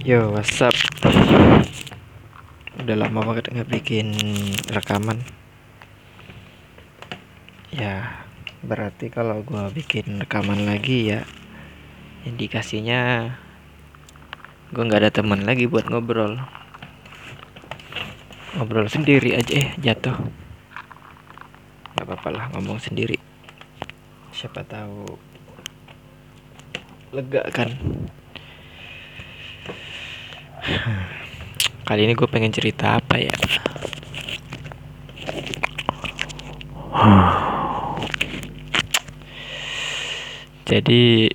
Yo, what's up? Udah lama banget nggak bikin rekaman. Ya, berarti kalau gua bikin rekaman lagi ya indikasinya gua nggak ada teman lagi buat ngobrol. Ngobrol sendiri aja eh jatuh. Gak apa-apa lah ngomong sendiri. Siapa tahu lega kan. Kali ini gue pengen cerita apa ya? Jadi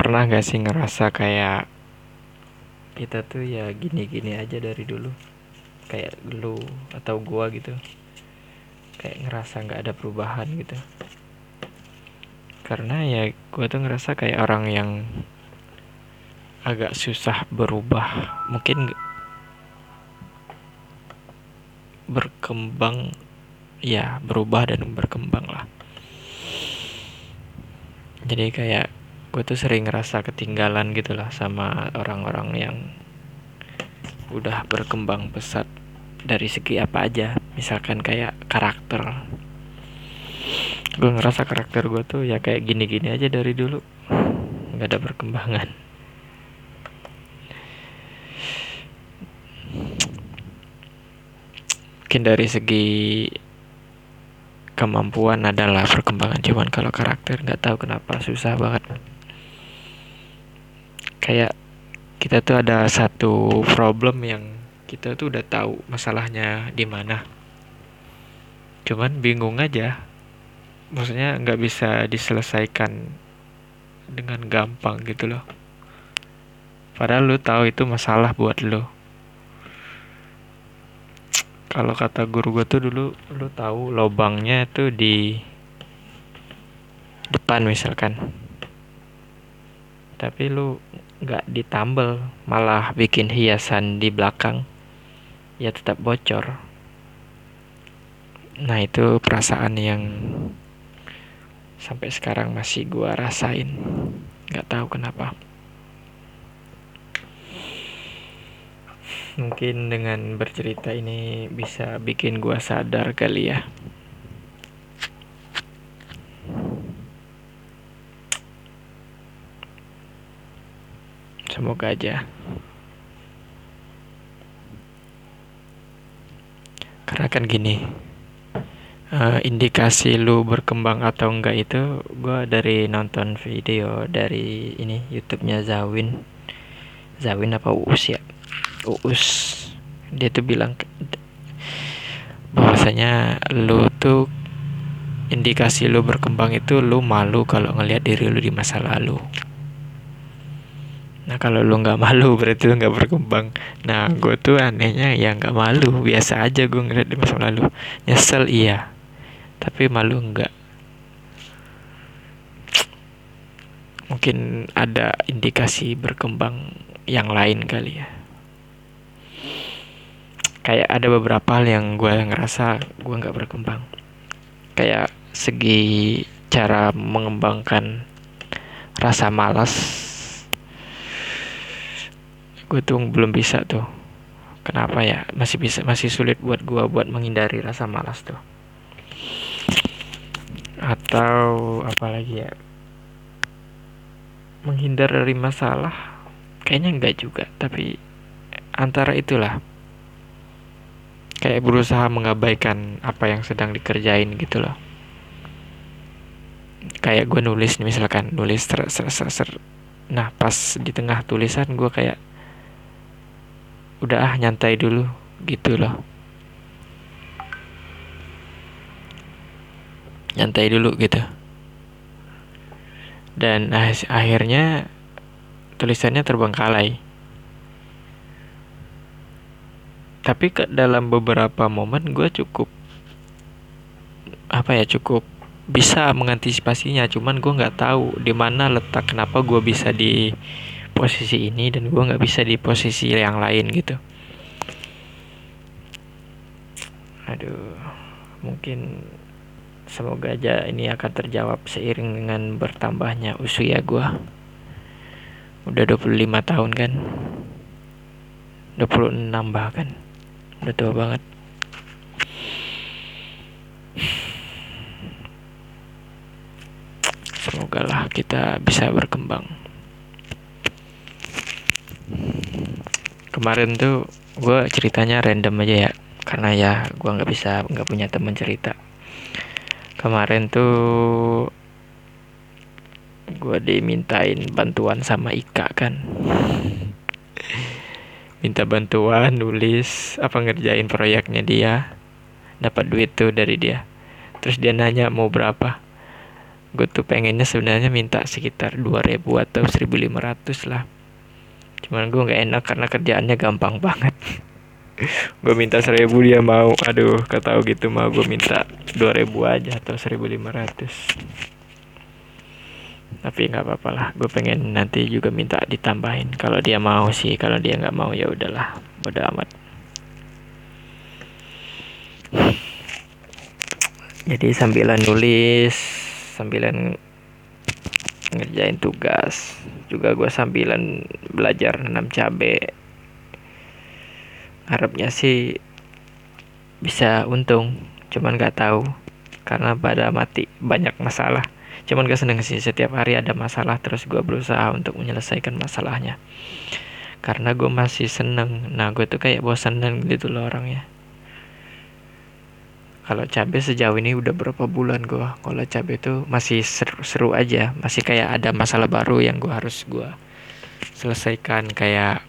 pernah gak sih ngerasa kayak kita tuh ya gini-gini aja dari dulu? Kayak lu atau gua gitu. Kayak ngerasa nggak ada perubahan gitu. Karena ya gua tuh ngerasa kayak orang yang agak susah berubah. Mungkin berkembang ya berubah dan berkembang lah. Jadi kayak gue tuh sering ngerasa ketinggalan gitu lah sama orang-orang yang udah berkembang pesat dari segi apa aja. Misalkan kayak karakter. Gue ngerasa karakter gue tuh ya kayak gini-gini aja dari dulu. Nggak ada perkembangan mungkin dari segi kemampuan adalah perkembangan cuman kalau karakter nggak tahu kenapa susah banget. Kayak kita tuh ada satu problem yang kita tuh udah tahu masalahnya di mana. Cuman bingung aja. Maksudnya nggak bisa diselesaikan dengan gampang gitu loh. Padahal lu tahu itu masalah buat lu kalau kata guru gue tuh dulu lu tahu lobangnya tuh di depan misalkan. Tapi lu nggak ditambel malah bikin hiasan di belakang. Ya tetap bocor. Nah itu perasaan yang sampai sekarang masih gua rasain. Nggak tahu kenapa Mungkin dengan bercerita ini bisa bikin gua sadar kali ya. Semoga aja. Karena kan gini, uh, indikasi lu berkembang atau enggak itu gue dari nonton video dari ini YouTube-nya Zawin. Zawin apa Uus ya? Uus dia tuh bilang bahwasanya lu tuh indikasi lu berkembang itu lu malu kalau ngelihat diri lu di masa lalu. Nah kalau lu nggak malu berarti lu nggak berkembang. Nah gue tuh anehnya ya nggak malu. Biasa aja gue ngeliat di masa lalu. Nyesel iya. Tapi malu enggak mungkin ada indikasi berkembang yang lain kali ya kayak ada beberapa hal yang gue ngerasa gue nggak berkembang. Kayak segi cara mengembangkan rasa malas gue tuh belum bisa tuh. Kenapa ya? Masih bisa masih sulit buat gue buat menghindari rasa malas tuh. Atau apalagi ya? Menghindar dari masalah kayaknya enggak juga tapi antara itulah kayak berusaha mengabaikan apa yang sedang dikerjain gitu loh. Kayak gue nulis nih misalkan nulis ser, ser, ser, ser. nah pas di tengah tulisan gue kayak udah ah nyantai dulu gitu loh. Nyantai dulu gitu. Dan akhirnya tulisannya terbengkalai tapi ke dalam beberapa momen gue cukup apa ya cukup bisa mengantisipasinya. Cuman gue nggak tahu di mana letak kenapa gue bisa di posisi ini dan gue nggak bisa di posisi yang lain gitu. Aduh mungkin semoga aja ini akan terjawab seiring dengan bertambahnya usia gue. Udah 25 tahun kan? 26 bahkan udah tua banget. Semoga lah kita bisa berkembang. Kemarin tuh gue ceritanya random aja ya karena ya gue nggak bisa nggak punya teman cerita. Kemarin tuh gue dimintain bantuan sama Ika kan minta bantuan nulis apa ngerjain proyeknya dia. Dapat duit tuh dari dia. Terus dia nanya mau berapa? Gue tuh pengennya sebenarnya minta sekitar 2000 atau 1500 lah. Cuman gue nggak enak karena kerjaannya gampang banget. Gue minta seribu dia mau. Aduh kata gitu mau gue minta 2000 aja atau 1500 tapi nggak apa-apa lah. Gue pengen nanti juga minta ditambahin. Kalau dia mau sih kalau dia nggak mau ya udahlah. Bodo amat. Jadi sambilan nulis sambilan ngerjain tugas. Juga gue sambilan belajar nanam cabe. Harapnya sih bisa untung. Cuman nggak tahu karena pada mati banyak masalah cuman gak seneng sih setiap hari ada masalah terus gue berusaha untuk menyelesaikan masalahnya. Karena gue masih seneng. Nah gue tuh kayak bosan gitu loh orangnya. Kalau cabai sejauh ini udah berapa bulan gue kalau cabai itu masih seru, seru aja. Masih kayak ada masalah baru yang gue harus gue selesaikan. Kayak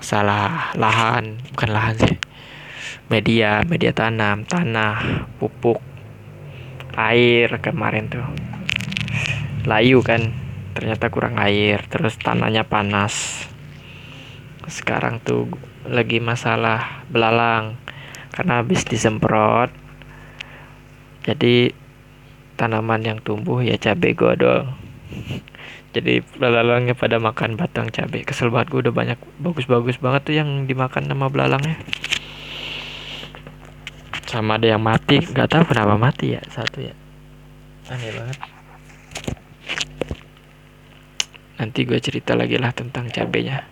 salah lahan. Bukan lahan sih. Media media tanam tanah pupuk air kemarin tuh. Layu kan ternyata kurang air terus tanahnya panas. Sekarang tuh lagi masalah belalang karena habis disemprot. Jadi tanaman yang tumbuh ya cabai godol jadi belalangnya pada makan batang cabai. Kesel banget gue udah banyak bagus-bagus banget tuh yang dimakan sama belalangnya sama ada yang mati. Nggak tahu kenapa mati ya satu ya. Aneh banget. Nanti gue cerita lagi lah tentang cabenya.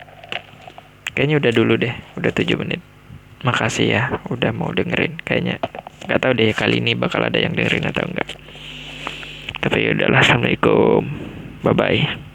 Kayaknya udah dulu deh udah 7 menit. Makasih ya udah mau dengerin. Kayaknya nggak tahu deh kali ini bakal ada yang dengerin atau enggak tapi ya udahlah assalamualaikum. Bye bye